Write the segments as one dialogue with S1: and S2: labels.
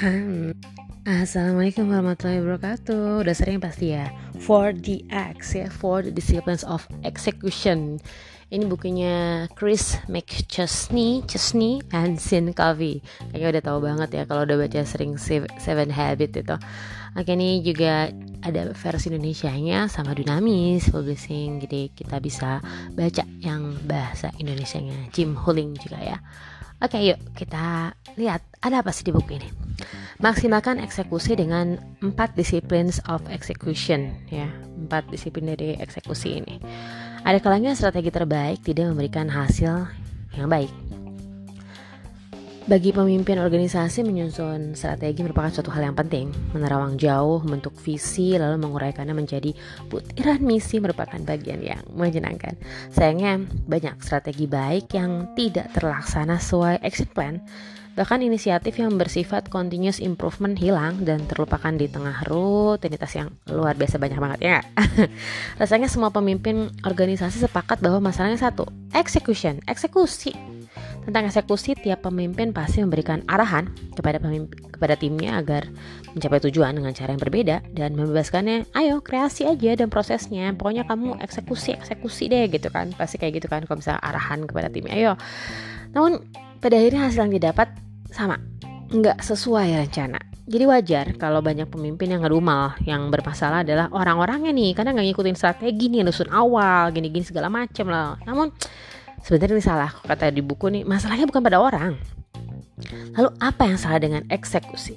S1: Hmm. Assalamualaikum warahmatullahi wabarakatuh. Udah sering pasti ya. 4DX ya, Four Disciplines of Execution. Ini bukunya Chris McChesney, Chesney, and Sin Covey. Kayaknya udah tahu banget ya kalau udah baca sering Seven Habit itu. Oke ini juga ada versi Indonesia-nya sama Dunamis Publishing. Jadi kita bisa baca yang bahasa Indonesia-nya. Jim Huling juga ya. Oke yuk kita lihat ada apa sih di buku ini. Maksimalkan eksekusi dengan empat disiplin of execution ya, empat disiplin dari eksekusi ini. Ada kalanya strategi terbaik tidak memberikan hasil yang baik. Bagi pemimpin organisasi menyusun strategi merupakan suatu hal yang penting. Menerawang jauh, membentuk visi, lalu menguraikannya menjadi butiran misi merupakan bagian yang menyenangkan. Sayangnya banyak strategi baik yang tidak terlaksana sesuai action plan. Bahkan inisiatif yang bersifat continuous improvement hilang dan terlupakan di tengah rutinitas yang luar biasa banyak banget ya. Rasanya semua pemimpin organisasi sepakat bahwa masalahnya satu, execution, eksekusi. Tentang eksekusi, tiap pemimpin pasti memberikan arahan kepada pemimpin, kepada timnya agar mencapai tujuan dengan cara yang berbeda dan membebaskannya. Ayo kreasi aja dan prosesnya. Pokoknya kamu eksekusi, eksekusi deh gitu kan. Pasti kayak gitu kan kalau misalnya arahan kepada timnya. Ayo. Namun pada akhirnya hasil yang didapat sama, nggak sesuai rencana. Jadi wajar kalau banyak pemimpin yang ngerumal Yang bermasalah adalah orang-orangnya nih Karena nggak ngikutin strategi nih Nusun awal Gini-gini segala macem lah Namun sebenarnya ini salah Kata di buku nih Masalahnya bukan pada orang Lalu apa yang salah dengan eksekusi?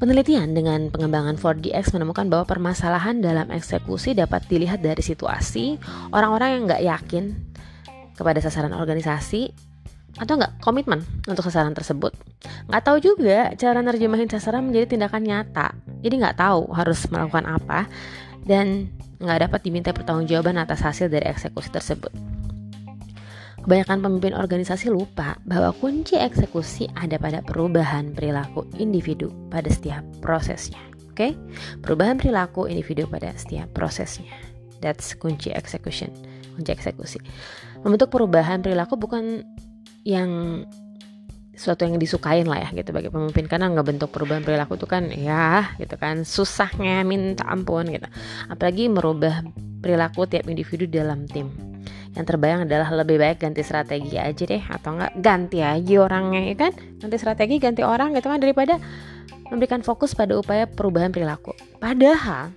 S1: Penelitian dengan pengembangan 4DX menemukan bahwa permasalahan dalam eksekusi dapat dilihat dari situasi orang-orang yang nggak yakin kepada sasaran organisasi atau nggak komitmen untuk sasaran tersebut. Nggak tahu juga cara nerjemahin sasaran menjadi tindakan nyata. Jadi nggak tahu harus melakukan apa dan nggak dapat diminta pertanggungjawaban atas hasil dari eksekusi tersebut. Kebanyakan pemimpin organisasi lupa bahwa kunci eksekusi ada pada perubahan perilaku individu pada setiap prosesnya. Oke, okay? perubahan perilaku individu pada setiap prosesnya. That's kunci execution, kunci eksekusi. Membentuk perubahan perilaku bukan yang sesuatu yang disukain lah ya gitu bagi pemimpin karena nggak bentuk perubahan perilaku itu kan ya gitu kan susahnya minta ampun gitu apalagi merubah perilaku tiap individu dalam tim yang terbayang adalah lebih baik ganti strategi aja deh atau enggak ganti aja orangnya ya kan ganti strategi ganti orang gitu kan daripada memberikan fokus pada upaya perubahan perilaku padahal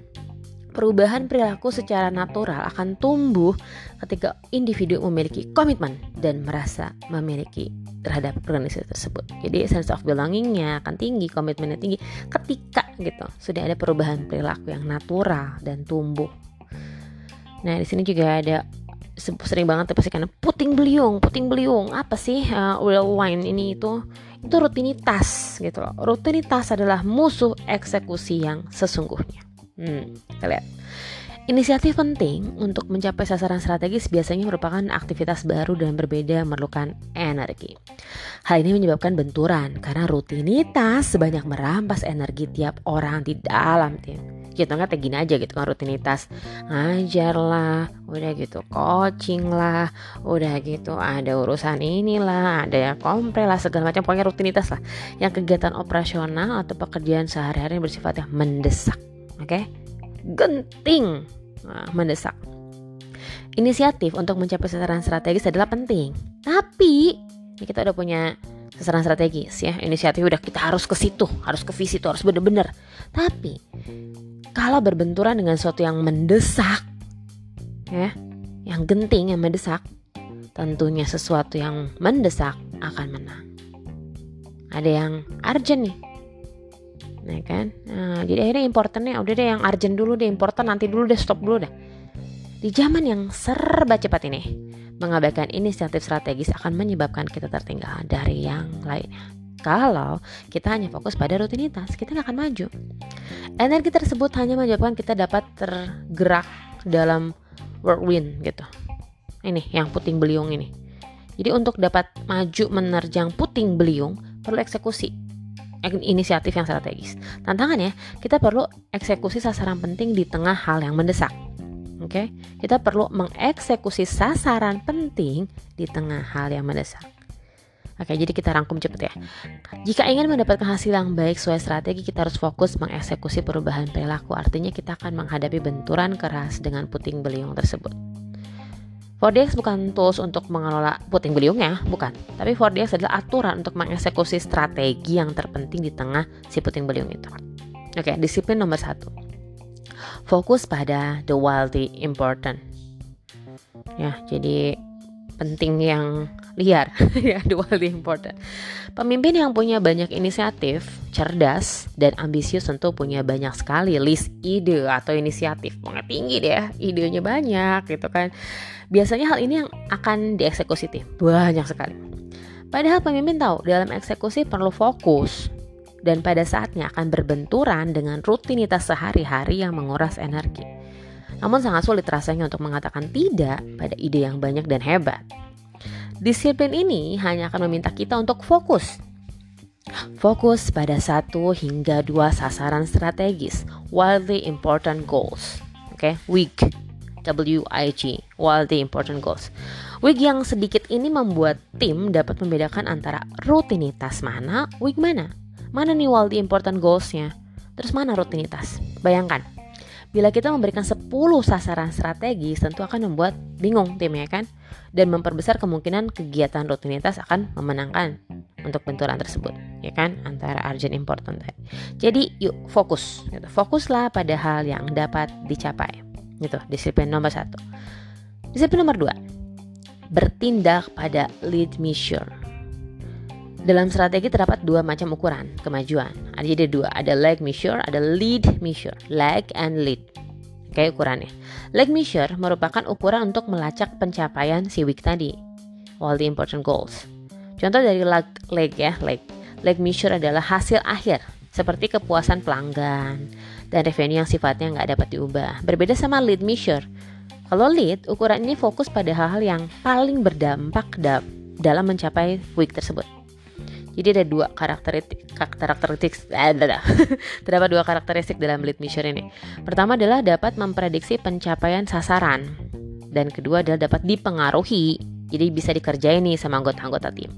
S1: Perubahan perilaku secara natural akan tumbuh ketika individu memiliki komitmen dan merasa memiliki terhadap organisasi tersebut. Jadi sense of belongingnya akan tinggi, komitmennya tinggi ketika gitu sudah ada perubahan perilaku yang natural dan tumbuh. Nah di sini juga ada sering banget pasti karena puting beliung, puting beliung apa sih uh, real wine ini itu itu rutinitas gitu loh. Rutinitas adalah musuh eksekusi yang sesungguhnya. Hmm, kita lihat. Inisiatif penting untuk mencapai sasaran strategis biasanya merupakan aktivitas baru dan berbeda memerlukan energi. Hal ini menyebabkan benturan karena rutinitas sebanyak merampas energi tiap orang di dalam tim. Gitu nggak gini aja gitu kan rutinitas ngajar lah, udah gitu coaching lah, udah gitu ada urusan inilah, ada yang kompre lah segala macam pokoknya rutinitas lah. Yang kegiatan operasional atau pekerjaan sehari-hari bersifat yang mendesak oke okay? genting nah, mendesak inisiatif untuk mencapai sasaran strategis adalah penting tapi ini kita udah punya sasaran strategis ya inisiatif udah kita harus ke situ harus ke visi itu harus bener-bener tapi kalau berbenturan dengan sesuatu yang mendesak ya yang genting yang mendesak tentunya sesuatu yang mendesak akan menang. Ada yang urgent nih ya kan? Nah, jadi akhirnya importernya udah deh yang urgent dulu deh importer nanti dulu deh stop dulu deh. Di zaman yang serba cepat ini mengabaikan inisiatif strategis akan menyebabkan kita tertinggal dari yang lainnya kalau kita hanya fokus pada rutinitas kita nggak akan maju energi tersebut hanya menyebabkan kita dapat tergerak dalam whirlwind gitu ini yang puting beliung ini jadi untuk dapat maju menerjang puting beliung perlu eksekusi inisiatif yang strategis. Tantangannya, kita perlu eksekusi sasaran penting di tengah hal yang mendesak. Oke, okay? kita perlu mengeksekusi sasaran penting di tengah hal yang mendesak. Oke, jadi kita rangkum cepet ya. Jika ingin mendapatkan hasil yang baik sesuai strategi, kita harus fokus mengeksekusi perubahan perilaku. Artinya kita akan menghadapi benturan keras dengan puting beliung tersebut. 4DX bukan tools untuk mengelola puting beliungnya, bukan. Tapi 4DX adalah aturan untuk mengeksekusi strategi yang terpenting di tengah si puting beliung itu. Oke, disiplin nomor satu. Fokus pada the wildly important. Ya, jadi penting yang liar ya the wildly important. Pemimpin yang punya banyak inisiatif, cerdas dan ambisius tentu punya banyak sekali list ide atau inisiatif. Banget tinggi deh, idenya banyak gitu kan. Biasanya hal ini yang akan dieksekusi tim. Banyak sekali. Padahal pemimpin tahu dalam eksekusi perlu fokus dan pada saatnya akan berbenturan dengan rutinitas sehari-hari yang menguras energi. Namun sangat sulit rasanya untuk mengatakan tidak pada ide yang banyak dan hebat. Disiplin ini hanya akan meminta kita untuk fokus. Fokus pada satu hingga dua sasaran strategis, wildly important goals. Oke, okay? weak WIG, the Important Goals. Wig yang sedikit ini membuat tim dapat membedakan antara rutinitas mana, wig mana. Mana nih the Important Goalsnya? Terus mana rutinitas? Bayangkan, bila kita memberikan 10 sasaran strategis tentu akan membuat bingung timnya kan? Dan memperbesar kemungkinan kegiatan rutinitas akan memenangkan untuk benturan tersebut ya kan antara urgent important jadi yuk fokus gitu. fokuslah pada hal yang dapat dicapai itu disiplin nomor satu. Disiplin nomor dua, bertindak pada lead measure. Dalam strategi terdapat dua macam ukuran kemajuan. Ada jadi dua, ada leg measure, ada lead measure. Leg and lead. Oke ukurannya. Leg measure merupakan ukuran untuk melacak pencapaian si week tadi. All the important goals. Contoh dari leg, leg ya, leg. Leg measure adalah hasil akhir seperti kepuasan pelanggan, dan revenue yang sifatnya nggak dapat diubah. Berbeda sama lead measure. Kalau lead, ukuran ini fokus pada hal-hal yang paling berdampak da dalam mencapai week tersebut. Jadi ada dua karakteristik karakteristik terdapat dua karakteristik dalam lead measure ini. Pertama adalah dapat memprediksi pencapaian sasaran dan kedua adalah dapat dipengaruhi. Jadi bisa dikerjain nih sama anggota-anggota tim.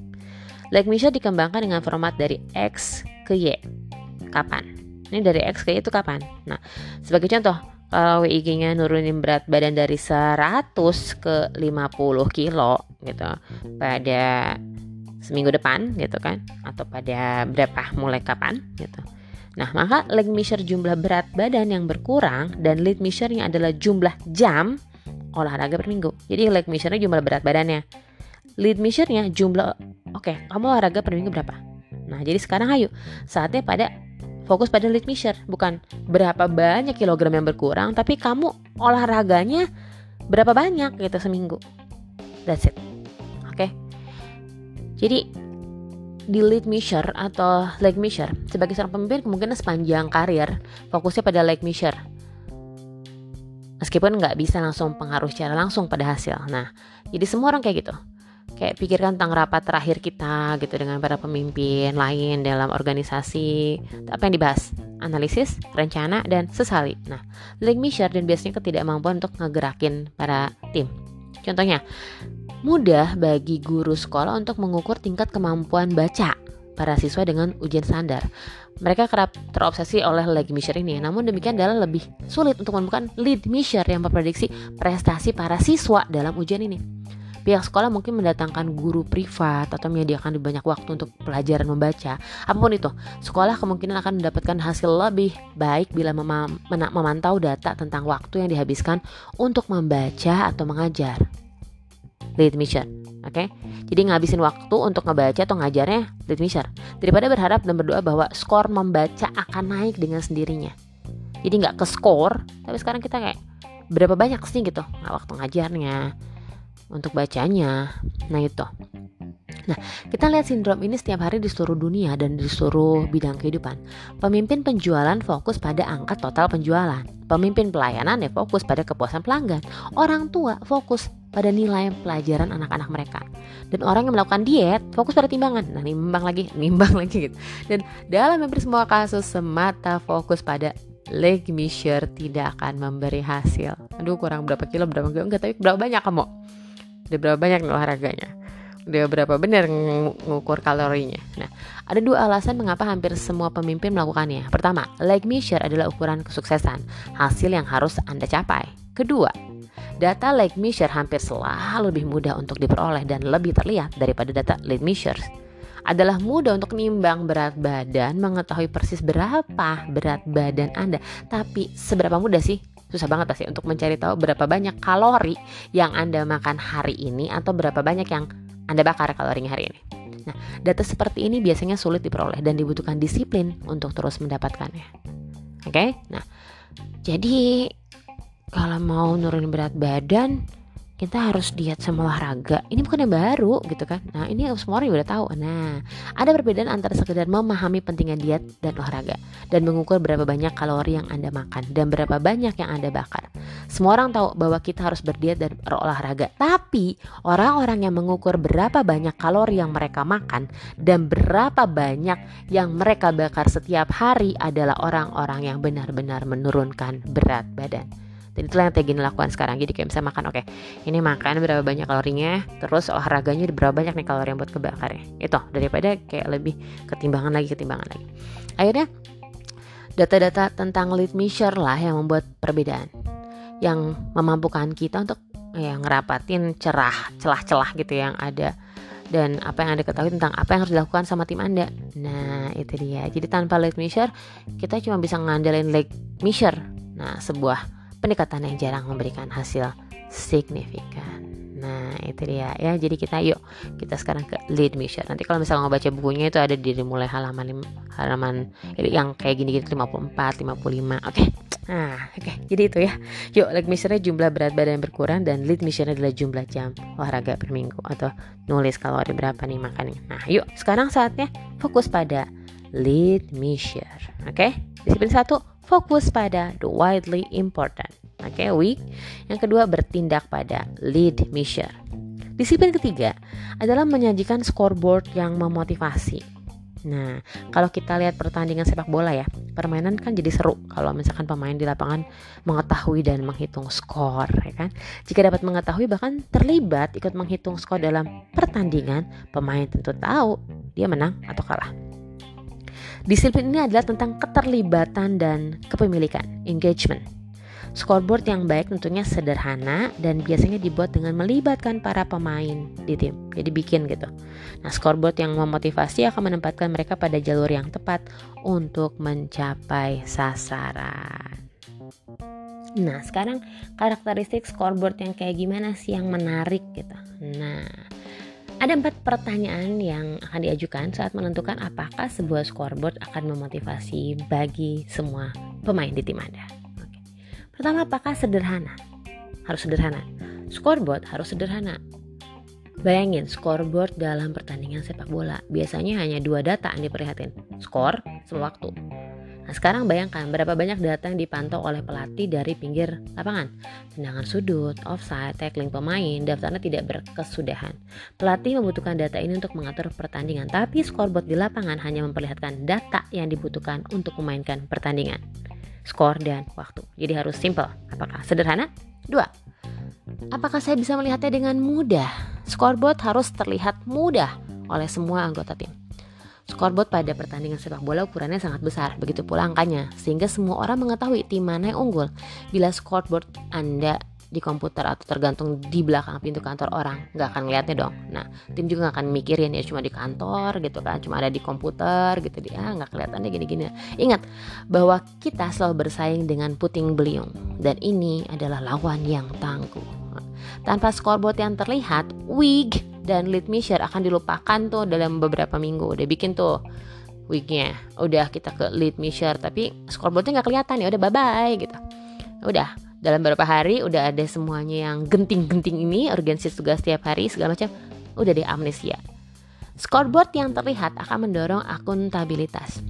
S1: Lead measure dikembangkan dengan format dari X ke Y. Kapan? Ini dari X ke itu kapan? Nah, sebagai contoh, kalau WIG-nya nurunin berat badan dari 100 ke 50 kilo gitu pada seminggu depan gitu kan atau pada berapa mulai kapan gitu. Nah, maka leg measure jumlah berat badan yang berkurang dan lead measure-nya adalah jumlah jam olahraga per minggu. Jadi leg measure-nya jumlah berat badannya. Lead measure-nya jumlah oke, okay, kamu olahraga per minggu berapa? Nah, jadi sekarang ayo saatnya pada fokus pada lead measure bukan berapa banyak kilogram yang berkurang tapi kamu olahraganya berapa banyak gitu seminggu that's it oke okay? Jadi di lead measure atau leg measure sebagai seorang pemimpin kemungkinan sepanjang karir fokusnya pada leg measure. Meskipun nggak bisa langsung pengaruh secara langsung pada hasil. Nah jadi semua orang kayak gitu. Kayak pikirkan tentang rapat terakhir kita gitu dengan para pemimpin lain dalam organisasi. Apa yang dibahas? Analisis rencana dan sesali. Nah link measure dan biasanya ketidakmampuan untuk ngegerakin para tim. Contohnya mudah bagi guru sekolah untuk mengukur tingkat kemampuan baca para siswa dengan ujian standar. Mereka kerap terobsesi oleh leg measure ini, namun demikian adalah lebih sulit untuk menemukan lead measure yang memprediksi prestasi para siswa dalam ujian ini. Pihak sekolah mungkin mendatangkan guru privat atau menyediakan lebih banyak waktu untuk pelajaran membaca. Apa pun itu, sekolah kemungkinan akan mendapatkan hasil lebih baik bila mem memantau data tentang waktu yang dihabiskan untuk membaca atau mengajar. Lead mission, oke? Okay? Jadi ngabisin waktu untuk ngebaca atau ngajarnya lead mission. Daripada berharap dan berdoa bahwa skor membaca akan naik dengan sendirinya. Jadi nggak ke skor, tapi sekarang kita kayak berapa banyak sih gitu nggak waktu ngajarnya untuk bacanya. Nah itu. Nah, kita lihat sindrom ini setiap hari di seluruh dunia dan di seluruh bidang kehidupan. Pemimpin penjualan fokus pada angka total penjualan. Pemimpin pelayanan ya fokus pada kepuasan pelanggan. Orang tua fokus pada nilai pelajaran anak-anak mereka. Dan orang yang melakukan diet fokus pada timbangan. Nah, nimbang lagi, nimbang lagi gitu. Dan dalam hampir semua kasus semata fokus pada leg measure tidak akan memberi hasil. Aduh, kurang berapa kilo, berapa kilo enggak, tapi berapa banyak kamu? Udah berapa banyak nih olahraganya? dia berapa benar ngukur kalorinya. Nah, ada dua alasan mengapa hampir semua pemimpin melakukannya. Pertama, leg measure adalah ukuran kesuksesan, hasil yang harus Anda capai. Kedua, data leg measure hampir selalu lebih mudah untuk diperoleh dan lebih terlihat daripada data lead measure. Adalah mudah untuk nimbang berat badan, mengetahui persis berapa berat badan Anda. Tapi seberapa mudah sih susah banget pasti untuk mencari tahu berapa banyak kalori yang Anda makan hari ini atau berapa banyak yang Anda bakar kalorinya hari ini. Nah, data seperti ini biasanya sulit diperoleh dan dibutuhkan disiplin untuk terus mendapatkannya. Oke, okay? nah jadi kalau mau nurunin berat badan, kita harus diet sama olahraga. Ini bukan yang baru gitu kan? Nah ini semua orang udah tahu. Nah ada perbedaan antara sekedar memahami pentingnya diet dan olahraga dan mengukur berapa banyak kalori yang anda makan dan berapa banyak yang anda bakar. Semua orang tahu bahwa kita harus berdiet dan berolahraga. Tapi orang-orang yang mengukur berapa banyak kalori yang mereka makan dan berapa banyak yang mereka bakar setiap hari adalah orang-orang yang benar-benar menurunkan berat badan dan itulah yang Tegin lakukan sekarang. Jadi kayak bisa makan oke okay, ini makan berapa banyak kalorinya terus olahraganya berapa banyak nih kalori yang buat kebakar ya? Itu daripada kayak lebih ketimbangan lagi ketimbangan lagi. Akhirnya data-data tentang lead measure lah yang membuat perbedaan. Yang memampukan kita untuk ya ngerapatin cerah celah-celah gitu yang ada. Dan apa yang anda ketahui tentang apa yang harus dilakukan sama tim anda. Nah itu dia. Jadi tanpa lead measure kita cuma bisa ngandalin leg measure. Nah sebuah pendekatan yang jarang memberikan hasil signifikan. Nah itu dia ya Jadi kita yuk kita sekarang ke lead mission Nanti kalau misalnya mau baca bukunya itu ada di mulai halaman halaman yang kayak gini gitu 54, 55 Oke okay. Nah oke okay. jadi itu ya Yuk lead missionnya jumlah berat badan yang berkurang Dan lead missionnya adalah jumlah jam olahraga per minggu Atau nulis kalori berapa nih makannya Nah yuk sekarang saatnya fokus pada lead mission Oke okay? Disiplin satu fokus pada the widely important. Oke, okay, week. Yang kedua bertindak pada lead measure. Disiplin ketiga adalah menyajikan scoreboard yang memotivasi. Nah, kalau kita lihat pertandingan sepak bola ya, permainan kan jadi seru kalau misalkan pemain di lapangan mengetahui dan menghitung skor, ya kan? Jika dapat mengetahui bahkan terlibat ikut menghitung skor dalam pertandingan, pemain tentu tahu dia menang atau kalah. Disiplin ini adalah tentang keterlibatan dan kepemilikan, engagement. Scoreboard yang baik tentunya sederhana dan biasanya dibuat dengan melibatkan para pemain di tim. Jadi bikin gitu. Nah, scoreboard yang memotivasi akan menempatkan mereka pada jalur yang tepat untuk mencapai sasaran. Nah, sekarang karakteristik scoreboard yang kayak gimana sih yang menarik gitu. Nah, ada empat pertanyaan yang akan diajukan saat menentukan apakah sebuah scoreboard akan memotivasi bagi semua pemain di tim Anda. Oke. Pertama, apakah sederhana? Harus sederhana. Scoreboard harus sederhana. Bayangin scoreboard dalam pertandingan sepak bola. Biasanya hanya dua data yang diperlihatin. Skor sama waktu. Nah sekarang bayangkan berapa banyak data yang dipantau oleh pelatih dari pinggir lapangan. Tendangan sudut, offside, tackling pemain, daftarnya tidak berkesudahan. Pelatih membutuhkan data ini untuk mengatur pertandingan, tapi scoreboard di lapangan hanya memperlihatkan data yang dibutuhkan untuk memainkan pertandingan. Skor dan waktu. Jadi harus simple. Apakah sederhana? Dua. Apakah saya bisa melihatnya dengan mudah? Scoreboard harus terlihat mudah oleh semua anggota tim. Scoreboard pada pertandingan sepak bola ukurannya sangat besar, begitu pula angkanya, sehingga semua orang mengetahui tim mana yang unggul. Bila scoreboard Anda di komputer atau tergantung di belakang pintu kantor orang nggak akan ngeliatnya dong. Nah tim juga nggak akan mikirin ya cuma di kantor gitu kan cuma ada di komputer gitu dia ah, nggak kelihatan deh gini-gini. Ingat bahwa kita selalu bersaing dengan puting beliung dan ini adalah lawan yang tangguh. Tanpa scoreboard yang terlihat weak dan lead measure akan dilupakan tuh dalam beberapa minggu. Udah bikin tuh weeknya. Udah kita ke lead measure tapi scoreboardnya nggak kelihatan ya. Udah bye bye gitu. Udah. Dalam beberapa hari udah ada semuanya yang genting-genting ini. Urgensi tugas setiap hari segala macam. Udah deh amnesia. Scoreboard yang terlihat akan mendorong akuntabilitas.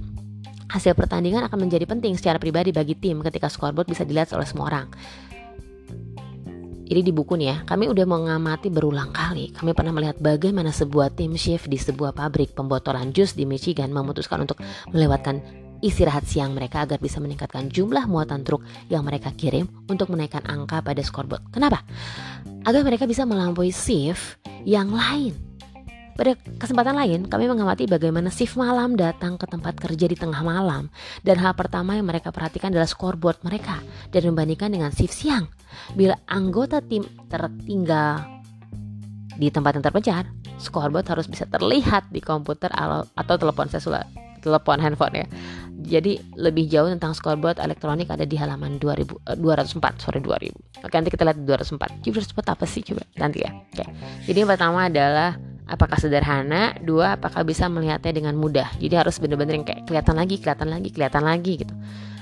S1: Hasil pertandingan akan menjadi penting secara pribadi bagi tim ketika scoreboard bisa dilihat oleh semua orang jadi di buku nih ya, kami udah mengamati berulang kali. Kami pernah melihat bagaimana sebuah tim chef di sebuah pabrik pembotolan jus di Michigan memutuskan untuk melewatkan istirahat siang mereka agar bisa meningkatkan jumlah muatan truk yang mereka kirim untuk menaikkan angka pada scoreboard. Kenapa? Agar mereka bisa melampaui shift yang lain. Pada kesempatan lain, kami mengamati bagaimana shift malam datang ke tempat kerja di tengah malam. Dan hal pertama yang mereka perhatikan adalah scoreboard mereka dan membandingkan dengan shift siang. Bila anggota tim tertinggal di tempat yang terpencil, scoreboard harus bisa terlihat di komputer atau telepon seluler, telepon handphone ya. Jadi lebih jauh tentang scoreboard elektronik ada di halaman 2000 204 sorry 2000. Oke nanti kita lihat 204. 204 apa sih coba nanti ya. Oke. Jadi yang pertama adalah apakah sederhana? Dua apakah bisa melihatnya dengan mudah? Jadi harus bener-bener yang kayak kelihatan lagi kelihatan lagi kelihatan lagi gitu.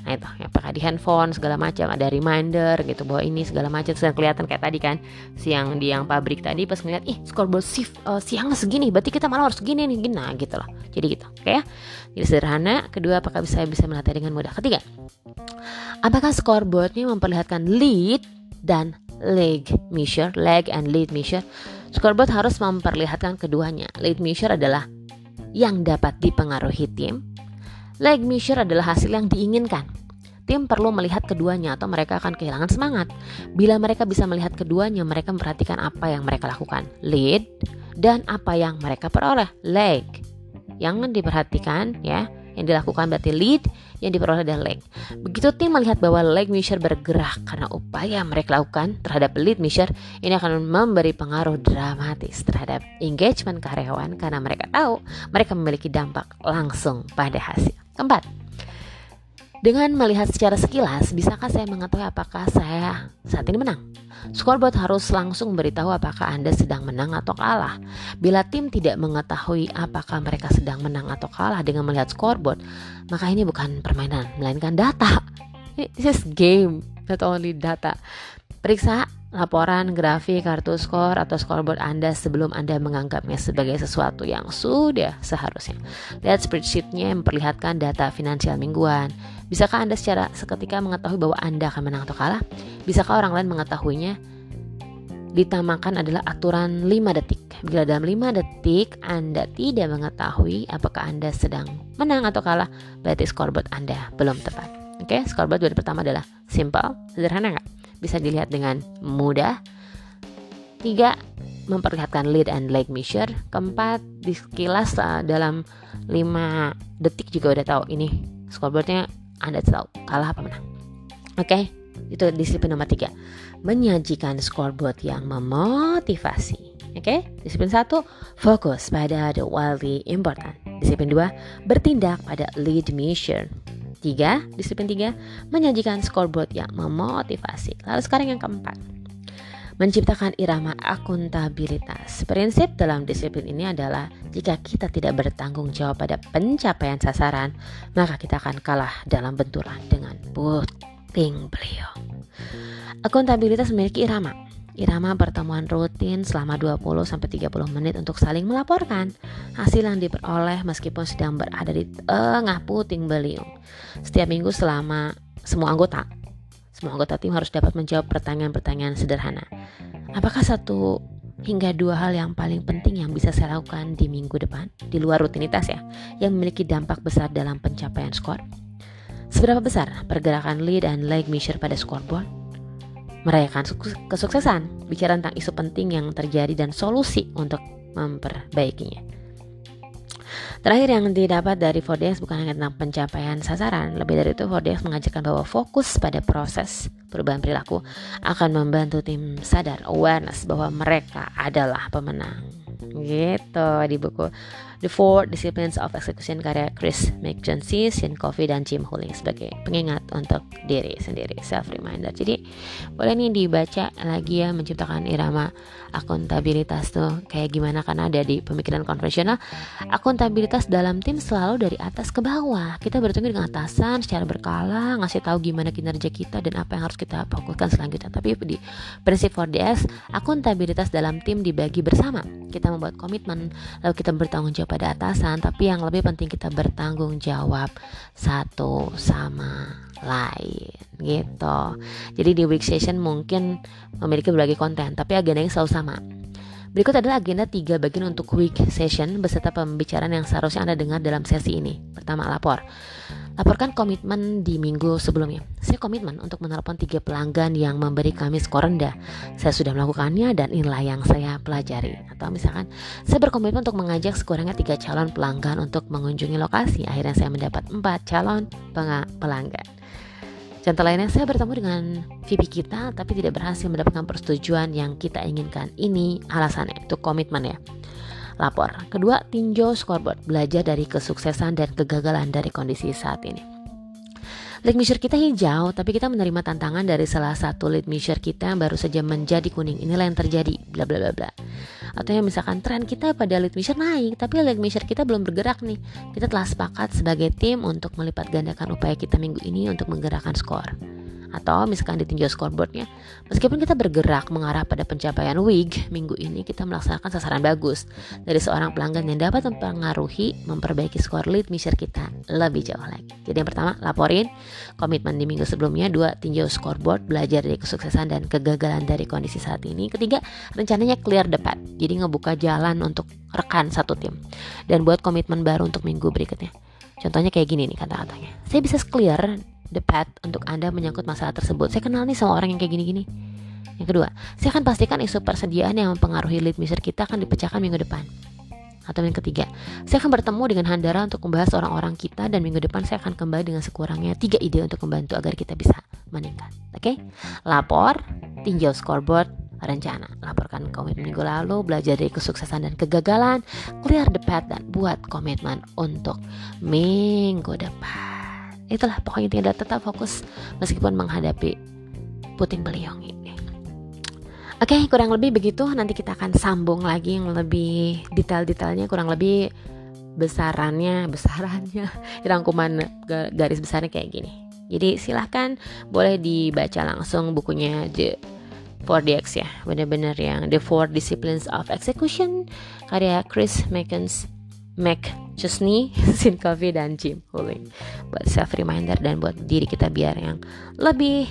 S1: Nah itu. Apakah di handphone segala macam. Ada reminder gitu. Bahwa ini segala macam. Sedang kelihatan kayak tadi kan? Siang di yang pabrik tadi pas ngeliat ih scoreboard shift uh, siang segini. Berarti kita malah harus gini nih. Gini. Nah gitu loh. Jadi gitu. Oke ya? Jadi sederhana. Kedua apakah bisa bisa melihatnya dengan mudah? Ketiga apakah scoreboardnya memperlihatkan lead dan leg measure? Leg and lead measure Scoreboard harus memperlihatkan keduanya. Lead measure adalah yang dapat dipengaruhi tim. Leg measure adalah hasil yang diinginkan. Tim perlu melihat keduanya atau mereka akan kehilangan semangat. Bila mereka bisa melihat keduanya, mereka memperhatikan apa yang mereka lakukan. Lead dan apa yang mereka peroleh. Leg. Yang diperhatikan ya yang dilakukan berarti lead, yang diperoleh adalah leg. Begitu tim melihat bahwa leg measure bergerak karena upaya mereka lakukan terhadap lead measure, ini akan memberi pengaruh dramatis terhadap engagement karyawan karena mereka tahu mereka memiliki dampak langsung pada hasil. Keempat, dengan melihat secara sekilas, bisakah saya mengetahui apakah saya saat ini menang? Scoreboard harus langsung memberitahu apakah Anda sedang menang atau kalah. Bila tim tidak mengetahui apakah mereka sedang menang atau kalah dengan melihat scoreboard, maka ini bukan permainan, melainkan data. This is game, not only data. Periksa laporan, grafik, kartu skor, atau scoreboard Anda sebelum Anda menganggapnya sebagai sesuatu yang sudah seharusnya. Lihat spreadsheetnya yang memperlihatkan data finansial mingguan. Bisakah Anda secara seketika mengetahui bahwa Anda akan menang atau kalah? Bisakah orang lain mengetahuinya? Ditamakan adalah aturan 5 detik. Bila dalam 5 detik Anda tidak mengetahui apakah Anda sedang menang atau kalah, berarti scoreboard Anda belum tepat. Oke, okay? scoreboard dari pertama adalah simple, sederhana nggak? Bisa dilihat dengan mudah. Tiga, memperlihatkan lead and leg measure. Keempat, di sekilas uh, dalam 5 detik juga udah tahu ini scoreboardnya Anda tahu kalah apa menang. Oke, okay? itu disiplin nomor tiga. Menyajikan scoreboard yang memotivasi. Oke, okay? disiplin satu, fokus pada the wildly important. Disiplin dua, bertindak pada lead measure. Tiga, disiplin tiga, menyajikan scoreboard yang memotivasi. Lalu sekarang yang keempat, menciptakan irama akuntabilitas. Prinsip dalam disiplin ini adalah jika kita tidak bertanggung jawab pada pencapaian sasaran, maka kita akan kalah dalam benturan dengan puting beliung. Akuntabilitas memiliki irama Irama pertemuan rutin selama 20-30 menit untuk saling melaporkan hasil yang diperoleh meskipun sedang berada di tengah puting beliung. Setiap minggu selama semua anggota, semua anggota tim harus dapat menjawab pertanyaan-pertanyaan sederhana. Apakah satu hingga dua hal yang paling penting yang bisa saya lakukan di minggu depan, di luar rutinitas ya, yang memiliki dampak besar dalam pencapaian skor? Seberapa besar pergerakan lead dan leg measure pada scoreboard? Merayakan kesuksesan, bicara tentang isu penting yang terjadi dan solusi untuk memperbaikinya. Terakhir yang didapat dari 4DX bukan hanya tentang pencapaian sasaran, lebih dari itu 4DX mengajarkan bahwa fokus pada proses perubahan perilaku akan membantu tim sadar awareness bahwa mereka adalah pemenang. Gitu di buku The Four Disciplines of Execution karya Chris McJonesy, Sean Coffey, dan Jim Huling sebagai pengingat untuk diri sendiri, self reminder. Jadi boleh nih dibaca lagi ya menciptakan irama akuntabilitas tuh kayak gimana karena ada di pemikiran konvensional akuntabilitas dalam tim selalu dari atas ke bawah. Kita bertemu dengan atasan secara berkala, ngasih tahu gimana kinerja kita dan apa yang harus kita fokuskan selanjutnya. Tapi di prinsip 4DS, akuntabilitas dalam tim dibagi bersama. Kita membuat komitmen, lalu kita bertanggung jawab pada atasan, tapi yang lebih penting kita bertanggung jawab satu sama lain gitu. Jadi di week session mungkin memiliki berbagai konten, tapi agendanya selalu sama. Berikut adalah agenda tiga bagian untuk week session beserta pembicaraan yang seharusnya Anda dengar dalam sesi ini. Pertama, lapor. Laporkan komitmen di minggu sebelumnya. Saya komitmen untuk menelpon tiga pelanggan yang memberi kami skor rendah. Saya sudah melakukannya dan inilah yang saya pelajari. Atau misalkan, saya berkomitmen untuk mengajak sekurangnya tiga calon pelanggan untuk mengunjungi lokasi. Akhirnya saya mendapat empat calon pelanggan. Contoh lainnya, saya bertemu dengan VP kita tapi tidak berhasil mendapatkan persetujuan yang kita inginkan. Ini alasannya, itu komitmen ya lapor. Kedua, tinjau scoreboard, belajar dari kesuksesan dan kegagalan dari kondisi saat ini. Lead measure kita hijau, tapi kita menerima tantangan dari salah satu lead measure kita yang baru saja menjadi kuning. Inilah yang terjadi, bla bla bla bla. Atau yang misalkan tren kita pada lead measure naik, tapi lead measure kita belum bergerak nih. Kita telah sepakat sebagai tim untuk melipat gandakan upaya kita minggu ini untuk menggerakkan skor atau misalkan ditinjau scoreboardnya meskipun kita bergerak mengarah pada pencapaian WIG minggu ini kita melaksanakan sasaran bagus. Dari seorang pelanggan yang dapat mempengaruhi memperbaiki skor lead measure kita lebih jauh lagi. Jadi yang pertama laporin komitmen di minggu sebelumnya. Dua tinjau scoreboard belajar dari kesuksesan dan kegagalan dari kondisi saat ini. Ketiga rencananya clear depan jadi ngebuka jalan untuk rekan satu tim. Dan buat komitmen baru untuk minggu berikutnya. Contohnya kayak gini nih kata-katanya. Saya bisa clear the path untuk Anda menyangkut masalah tersebut. Saya kenal nih sama orang yang kayak gini-gini. Yang kedua, saya akan pastikan isu persediaan yang mempengaruhi lead measure kita akan dipecahkan minggu depan. Atau yang ketiga, saya akan bertemu dengan Handara untuk membahas orang-orang kita dan minggu depan saya akan kembali dengan sekurangnya tiga ide untuk membantu agar kita bisa meningkat. Oke? Okay? Lapor, tinjau scoreboard, rencana. Laporkan komitmen minggu lalu, belajar dari kesuksesan dan kegagalan, clear the path dan buat komitmen untuk minggu depan itulah pokoknya tidak tetap fokus meskipun menghadapi puting beliung ini. Oke okay, kurang lebih begitu. Nanti kita akan sambung lagi yang lebih detail-detailnya kurang lebih besarannya besarannya rangkuman garis besarnya kayak gini. Jadi silahkan boleh dibaca langsung bukunya The 4DX ya. Benar-benar yang The Four Disciplines of Execution karya Chris Meckens Mac Chesney, Sin Coffee dan Jim Huling buat self reminder dan buat diri kita biar yang lebih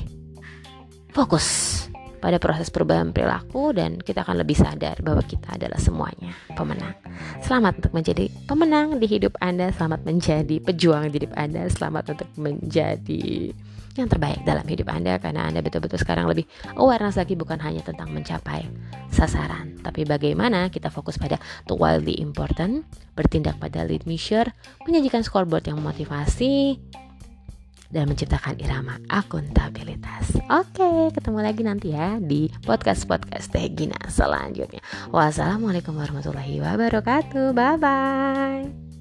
S1: fokus pada proses perubahan perilaku dan kita akan lebih sadar bahwa kita adalah semuanya pemenang. Selamat untuk menjadi pemenang di hidup Anda, selamat menjadi pejuang di hidup Anda, selamat untuk menjadi yang terbaik dalam hidup Anda karena Anda betul-betul sekarang lebih awareness lagi bukan hanya tentang mencapai sasaran, tapi bagaimana kita fokus pada the wildly important, bertindak pada lead measure, menyajikan scoreboard yang memotivasi, dan menciptakan irama akuntabilitas. Oke, ketemu lagi nanti ya di podcast-podcast Teh Gina selanjutnya. Wassalamualaikum warahmatullahi wabarakatuh. Bye-bye.